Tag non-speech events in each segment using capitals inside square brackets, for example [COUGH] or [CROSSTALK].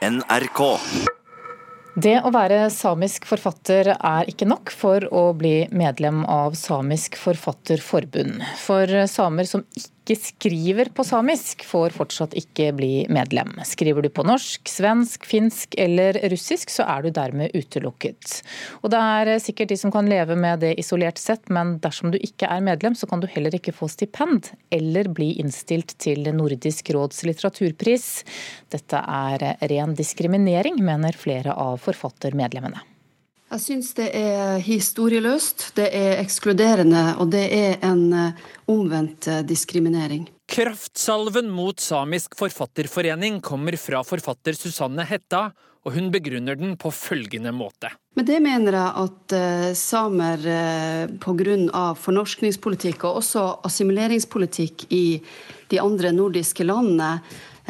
NRK. Det å være samisk forfatter er ikke nok for å bli medlem av Samisk forfatterforbund. For samer som ikke skriver på samisk, får fortsatt ikke bli medlem. Skriver du på norsk, svensk, finsk eller russisk, så er du dermed utelukket. Og det er sikkert de som kan leve med det isolert sett, men dersom du ikke er medlem, så kan du heller ikke få stipend eller bli innstilt til Nordisk råds litteraturpris. Dette er ren diskriminering, mener flere av forfattermedlemmene. Jeg syns det er historieløst, det er ekskluderende, og det er en eh, omvendt eh, diskriminering. Kraftsalven mot Samisk forfatterforening kommer fra forfatter Susanne Hetta, og hun begrunner den på følgende måte. Med det mener jeg at uh, samer uh, pga. fornorskningspolitikk og også assimileringspolitikk i de andre nordiske landene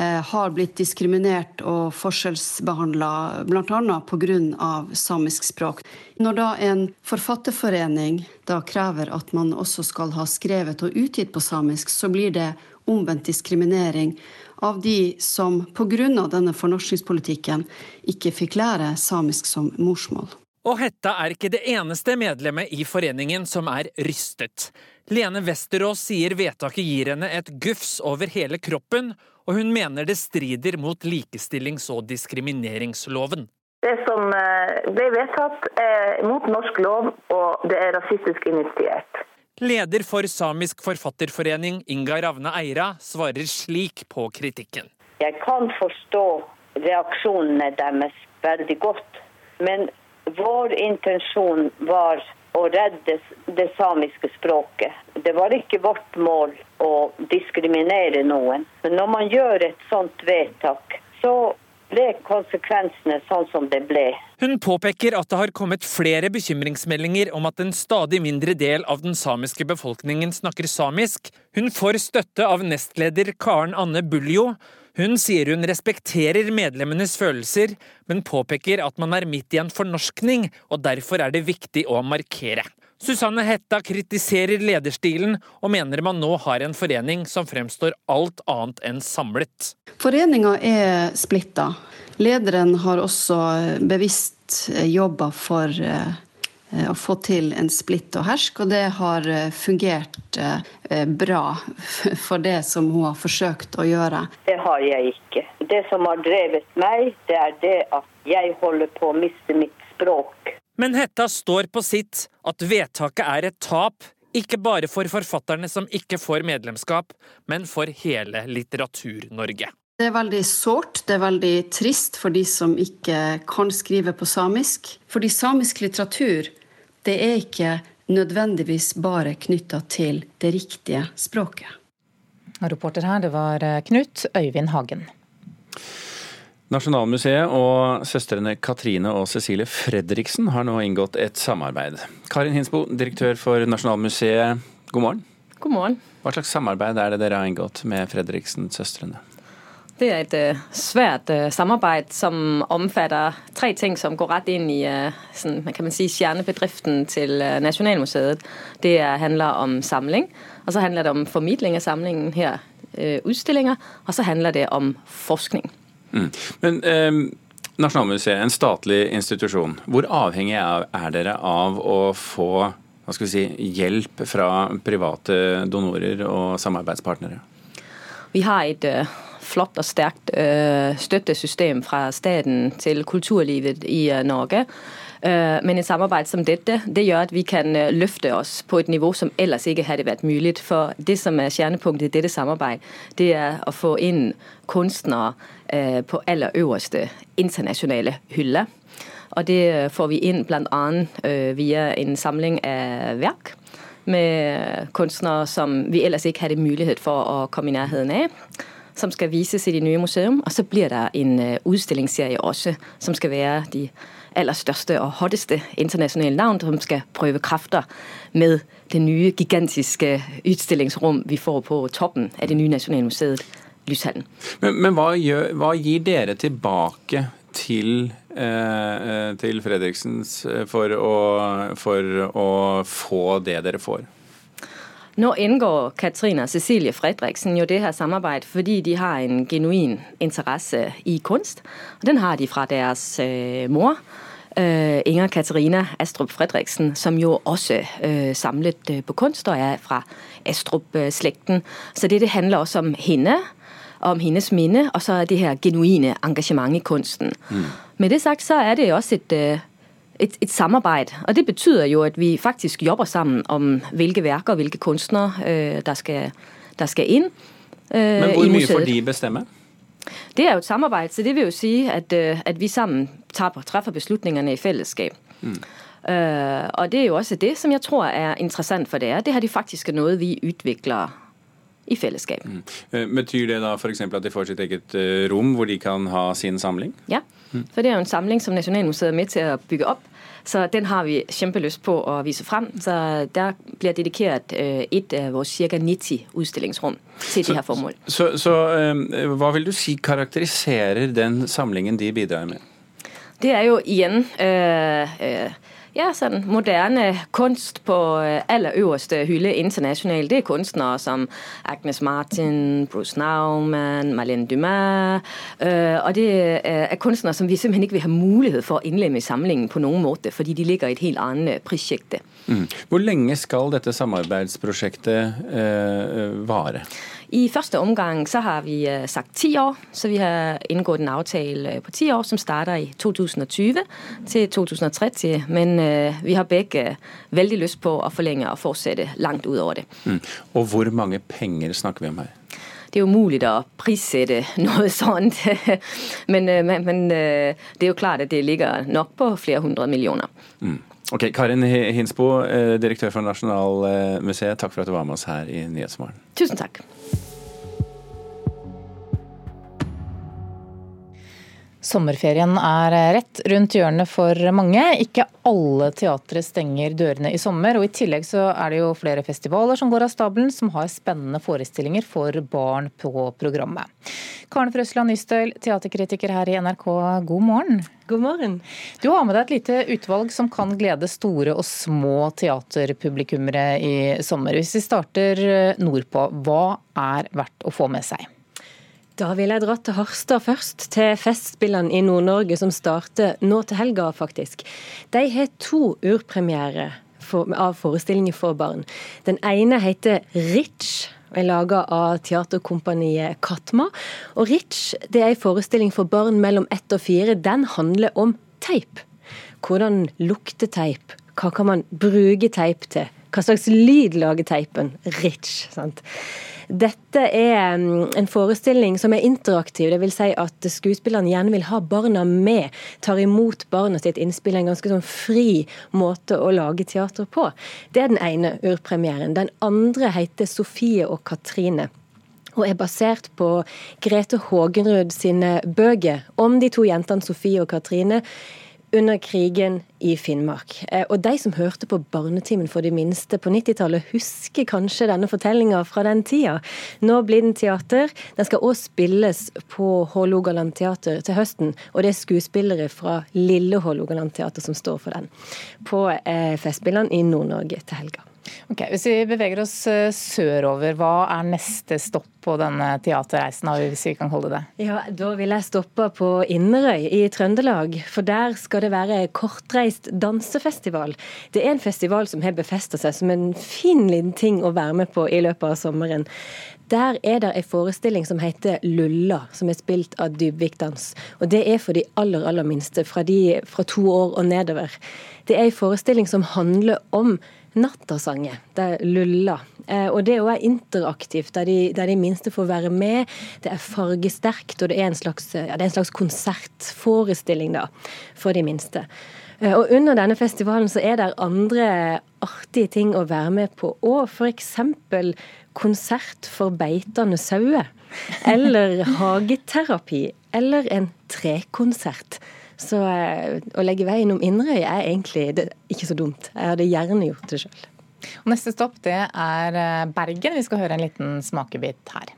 har blitt diskriminert og forskjellsbehandla bl.a. pga. samisk språk. Når da en forfatterforening da krever at man også skal ha skrevet og utgitt på samisk, så blir det omvendt diskriminering av de som pga. denne fornorskningspolitikken ikke fikk lære samisk som morsmål. Og Hetta er ikke det eneste medlemmet i foreningen som er rystet. Lene Westerås sier vedtaket gir henne et gufs over hele kroppen, og hun mener det strider mot likestillings- og diskrimineringsloven. Det som eh, ble vedtatt er mot norsk lov, og det er rasistisk initiert. Leder for Samisk forfatterforening, Inga Ravne Eira, svarer slik på kritikken. Jeg kan forstå reaksjonene deres veldig godt, men vår intensjon var å redde det samiske språket. Det var ikke vårt mål å diskriminere noen. Men når man gjør et sånt vedtak, så ble konsekvensene sånn som det ble. Hun påpeker at det har kommet flere bekymringsmeldinger om at en stadig mindre del av den samiske befolkningen snakker samisk. Hun får støtte av nestleder Karen Anne Buljo, hun sier hun respekterer medlemmenes følelser, men påpeker at man er midt i en fornorskning, og derfor er det viktig å markere. Susanne Hetta kritiserer lederstilen, og mener man nå har en forening som fremstår alt annet enn samlet. Foreninga er splitta. Lederen har også bevisst jobba for eh, å få til en splitt og hersk, og det har eh, fungert eh, bra [LAUGHS] for det som hun har forsøkt å gjøre. Det har jeg ikke. Det som har drevet meg, det er det at jeg holder på å miste mitt språk. Men Hetta står på sitt, at vedtaket er et tap, ikke bare for forfatterne som ikke får medlemskap, men for hele Litteratur-Norge. Det er veldig sårt, det er veldig trist for de som ikke kan skrive på samisk. Fordi samisk litteratur det er ikke nødvendigvis bare knytta til det riktige språket. Reporter her, det var eh, Knut Øyvind Hagen. Nasjonalmuseet og søstrene Katrine og Cecilie Fredriksen har nå inngått et samarbeid. Karin Hinsbo, direktør for Nasjonalmuseet, god morgen. God morgen. Hva slags samarbeid er det dere har inngått med Fredriksen-søstrene? Det er et uh, svært uh, samarbeid som omfatter tre ting som går rett inn i sånn, kan man si, kjernebedriften til Nasjonalmuseet. Det handler om samling, og så handler det om formidling av samlingen her, utstillinger, og så handler det om forskning. Mm. Men eh, Nasjonalmuseet, en statlig institusjon. Hvor avhengig er dere av å få hva skal vi si, hjelp fra private donorer og samarbeidspartnere? Vi har et flott og sterkt øh, støttesystem fra staten til kulturlivet i øh, Norge. Øh, men et samarbeid som dette det gjør at vi kan løfte oss på et nivå som ellers ikke hadde vært mulig. For det som er kjernepunktet i dette samarbeidet, det er å få inn kunstnere på aller øverste internasjonale hylle. Og det får vi inn bl.a. via en samling av verk med kunstnere som vi ellers ikke hadde mulighet for å komme i nærheten av som skal vises i det nye museum. Og så blir det en utstillingsserie også, som skal være de aller største og hotteste internasjonale navn, som skal prøve krefter med det nye gigantiske utstillingsrom vi får på toppen av det nye Nasjonalmuseet, Lyshallen. Men, men hva, gjør, hva, gir dere tilbake til, eh, til Fredriksens for å, for å få det dere får? Nå indgår Katrine og Cecilie Fredriksen jo det her samarbeid fordi de har en genuin interesse i kunst. Og den har de fra deres øh, mor. Øh, Inger Katarina Astrup Fredriksen, som jo også øh, samlet øh, på kunst og er fra Astrup-slekten. Så det, det handler også om henne, om hennes minne, og så er det her genuine engasjement i kunsten. Mm. Med det sagt, så er det også et, øh, et, et samarbeid, og det betyder jo, at vi faktisk jobber sammen om hvilke værker og hvilke kunstnere, øh, der, skal, der skal inn. øh, Men hvor mye får de bestemme? Det er jo et samarbeid, så det vil jo si at, øh, at vi sammen tager, treffer beslutningene i fellesskap. Mm. Uh, og det er jo også det, som jeg tror er interessant for det. Det her de faktisk noe vi utvikler i fellesskap. Mm. Uh, betyr det da f.eks. at de får sitt eget uh, rom hvor de kan ha sin samling? Ja, mm. for det er jo en samling som Nasjonalmuseet er med til å bygge opp. Så den har vi kjempelyst på å vise frem. Så der blir dedikert et av våre ca. 90 utstillingsrom til så, de her formål. Så, så hva vil du si karakteriserer den samlingen de bidrar med? Det er jo igjen øh, øh, ja, sånn moderne kunst på øh, aller øverste hylle internasjonalt. Det er kunstnere som Agnes Martin, Bruce Nauman, Marlene Dumas. Øh, og det er kunstnere som vi simpelthen ikke vil ha mulighet for å innlemme i samlingen på noen måte, fordi de ligger i et helt annet prosjekt. Mm. Hvor lenge skal dette samarbeidsprosjektet øh, vare? I første omgang så har vi øh, sagt ti år, så vi har inngått en aftale øh, på ti år, som starter i 2020 til 2030. Men øh, vi har begge veldig lyst på å forlenge og fortsette langt utover det. Mm. Og hvor mange penger snakker vi om her? det er umulig å prissette [LAUGHS] noe sånt. men, men, men, det er jo klart at det ligger nok på flere hundre millioner. Mm. Ok, Karin Hinsbo, direktør for Nasjonalmuseet, takk for at du var med oss her i Nyhetsmorgen. Tusen takk. Sommerferien er rett rundt hjørnet for mange. Ikke alle teatre stenger dørene i sommer. og I tillegg så er det jo flere festivaler som går av stabelen, som har spennende forestillinger for barn på programmet. Karen Frøsland Nystøl, teaterkritiker her i NRK, god morgen. God morgen. Du har med deg et lite utvalg som kan glede store og små teaterpublikummere i sommer. Hvis vi starter nordpå, hva er verdt å få med seg? Da vil jeg dra til Harstad først, til Festspillene i Nord-Norge som starter nå til helga, faktisk. De har to urpremierer av forestillinger for barn. Den ene heter Rich er laga av teaterkompaniet Katma. Og Rich det er en forestilling for barn mellom ett og fire. Den handler om teip. Hvordan lukter teip? Hva kan man bruke teip til? Hva slags lyd lager teipen? Rich. sant? Dette er mm, en forestilling som er interaktiv. vil Si at skuespillerne gjerne vil ha barna med. Tar imot barna sitt innspill. En ganske sånn fri måte å lage teater på. Det er den ene urpremieren. Den andre heter Sofie og Katrine og er basert på Grete Hågenrud sine bøker om de to jentene Sofie og Katrine under krigen i Finnmark. Eh, og de som hørte på Barnetimen for de minste på 90-tallet, husker kanskje denne fortellinga fra den tida. Nå blir den teater. Den skal òg spilles på Hålogaland teater til høsten. Og det er skuespillere fra Lille Hålogaland teater som står for den. På eh, Festspillene i Nord-Norge til helga. Ok, Hvis vi beveger oss eh, sørover, hva er neste stopp på denne teaterreisen? hvis vi kan holde det? Ja, Da vil jeg stoppe på Inderøy i Trøndelag. For der skal det være kortreist dansefestival. Det er en festival som har befesta seg som en fin liten ting å være med på i løpet av sommeren. Der er det en forestilling som heter Lulla, som er spilt av Dybvik Dans. Og det er for de aller, aller minste, fra, de, fra to år og nedover. Det er en forestilling som handler om nattasanger. Det luller. Eh, og det er interaktivt, der de, der de, minste får være med. Det er fargesterkt, og det er en slags, ja, er en slags konsertforestilling da, for de minste. Eh, og under denne festivalen så er det andre artige ting å være med på òg. F.eks. konsert for beitende sauer. Eller hageterapi. Eller en trekonsert. Så eh, å legge veien om Inderøy er egentlig ikke så dumt. Jeg hadde gjerne gjort det sjøl. Neste stopp det er eh, Bergen. Vi skal høre en liten smakebit her.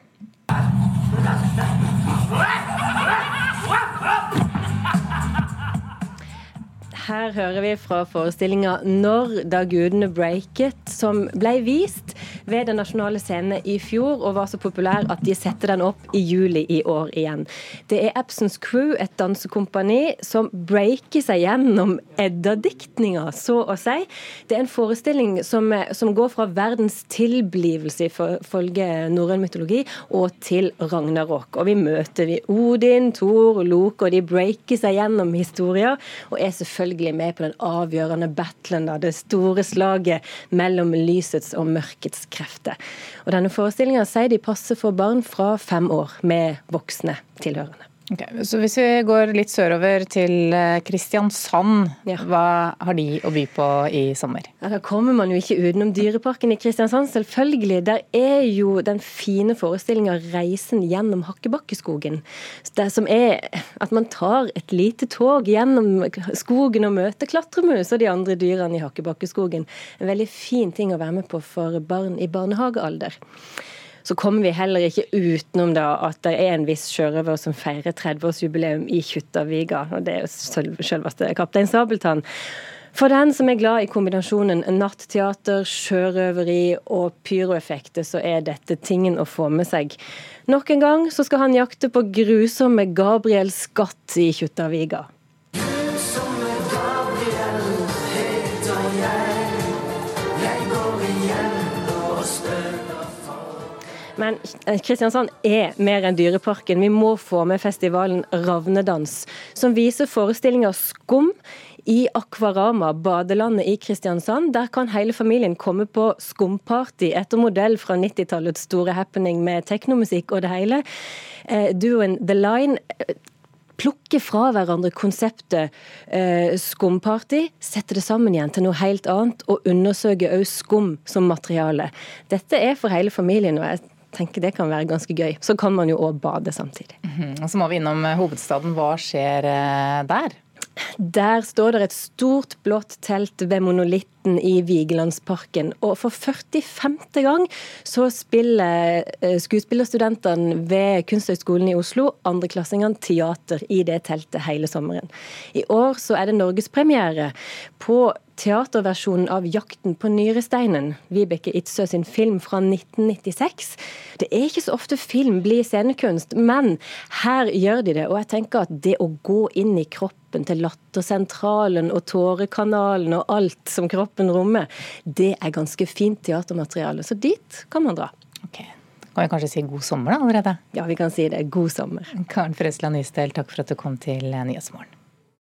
Her hører vi fra forestillinga 'Når da gudene breaket', som ble vist ved Den nasjonale scene i fjor, og var så populær at de setter den opp i juli i år igjen. Det er Absence Crew, et dansekompani, som breaker seg gjennom Edda-diktninga, så å si. Det er en forestilling som, som går fra verdens tilblivelse ifølge norrøn mytologi og til ragnarok. Og vi møter vi Odin, Thor Loke, og de breaker seg gjennom historier, og er selvfølgelig med på den avgjørende battlen, da, det store slaget mellom lysets og mørkets krefter. Og denne forestillinga sier de passer for barn fra fem år med voksne tilhørende. Okay, så Hvis vi går litt sørover til eh, Kristiansand, ja. hva har de å by på i sommer? Ja, Da kommer man jo ikke utenom Dyreparken i Kristiansand, selvfølgelig. Der er jo den fine forestillinga 'Reisen gjennom Hakkebakkeskogen'. Det som er at man tar et lite tog gjennom skogen og møter klatremus og de andre dyrene i Hakkebakkeskogen. En veldig fin ting å være med på for barn i barnehagealder så kommer vi heller ikke utenom da at det er en viss sjørøver som feirer 30-årsjubileum i Kjuttaviga. og Det er jo selveste Kaptein Sabeltann. For den som er glad i kombinasjonen natteater, sjørøveri og pyroeffekter, så er dette tingen å få med seg. Nok en gang så skal han jakte på grusomme Gabriel Skatt i Kjuttaviga. Men eh, Kristiansand er mer enn Dyreparken. Vi må få med festivalen Ravnedans, som viser forestillinga Skum i Akvarama, badelandet i Kristiansand. Der kan hele familien komme på skumparty etter modell fra 90-tallets store happening med teknomusikk og det hele. Eh, duoen The Line plukker plukke fra hverandre konseptet eh, skumparty, sette det sammen igjen til noe helt annet, og undersøke også skum som materiale. Dette er for hele familien, og jeg tenker det kan være ganske gøy. Så kan man jo òg bade samtidig. Mm -hmm. Og så må vi innom eh, hovedstaden. Hva skjer eh, der? Der står det et stort blått telt ved monolitten i Vigelandsparken. Og for 45. gang så spiller eh, skuespillerstudentene ved Kunsthøgskolen i Oslo, andreklassingene, teater i det teltet hele sommeren. I år så er det norgespremiere på teaterversjonen av 'Jakten på nyresteinen', Vibeke Itzøe sin film fra 1996. Det er ikke så ofte film blir scenekunst, men her gjør de det. Og jeg tenker at det å gå inn i kroppen til lattersentralen og tårekanalen og alt som kroppen rommer, det er ganske fint teatermateriale. Så dit kan man dra. Okay. Kan vi kanskje si god sommer da allerede? Ja, vi kan si det. God sommer. Karen Frøsland Nystel, takk for at du kom til Nyhetsmorgen.